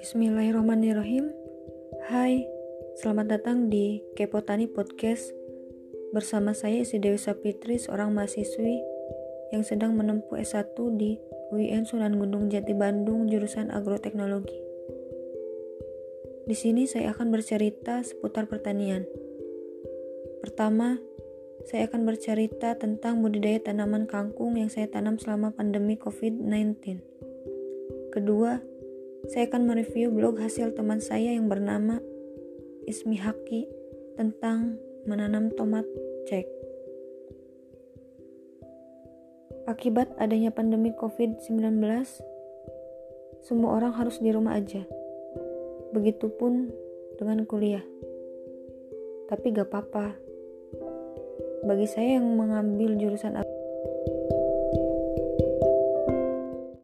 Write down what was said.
Bismillahirrahmanirrahim. Hai, selamat datang di Kepotani Podcast bersama saya Isi Dewi Sapitri, seorang mahasiswi yang sedang menempuh S1 di UIN Sunan Gunung Jati Bandung jurusan Agroteknologi. Di sini saya akan bercerita seputar pertanian. Pertama, saya akan bercerita tentang budidaya tanaman kangkung yang saya tanam selama pandemi COVID-19. Kedua, saya akan mereview blog hasil teman saya yang bernama Ismi Haki tentang menanam tomat cek. Akibat adanya pandemi COVID-19, semua orang harus di rumah aja. Begitupun dengan kuliah. Tapi gak apa-apa. Bagi saya yang mengambil jurusan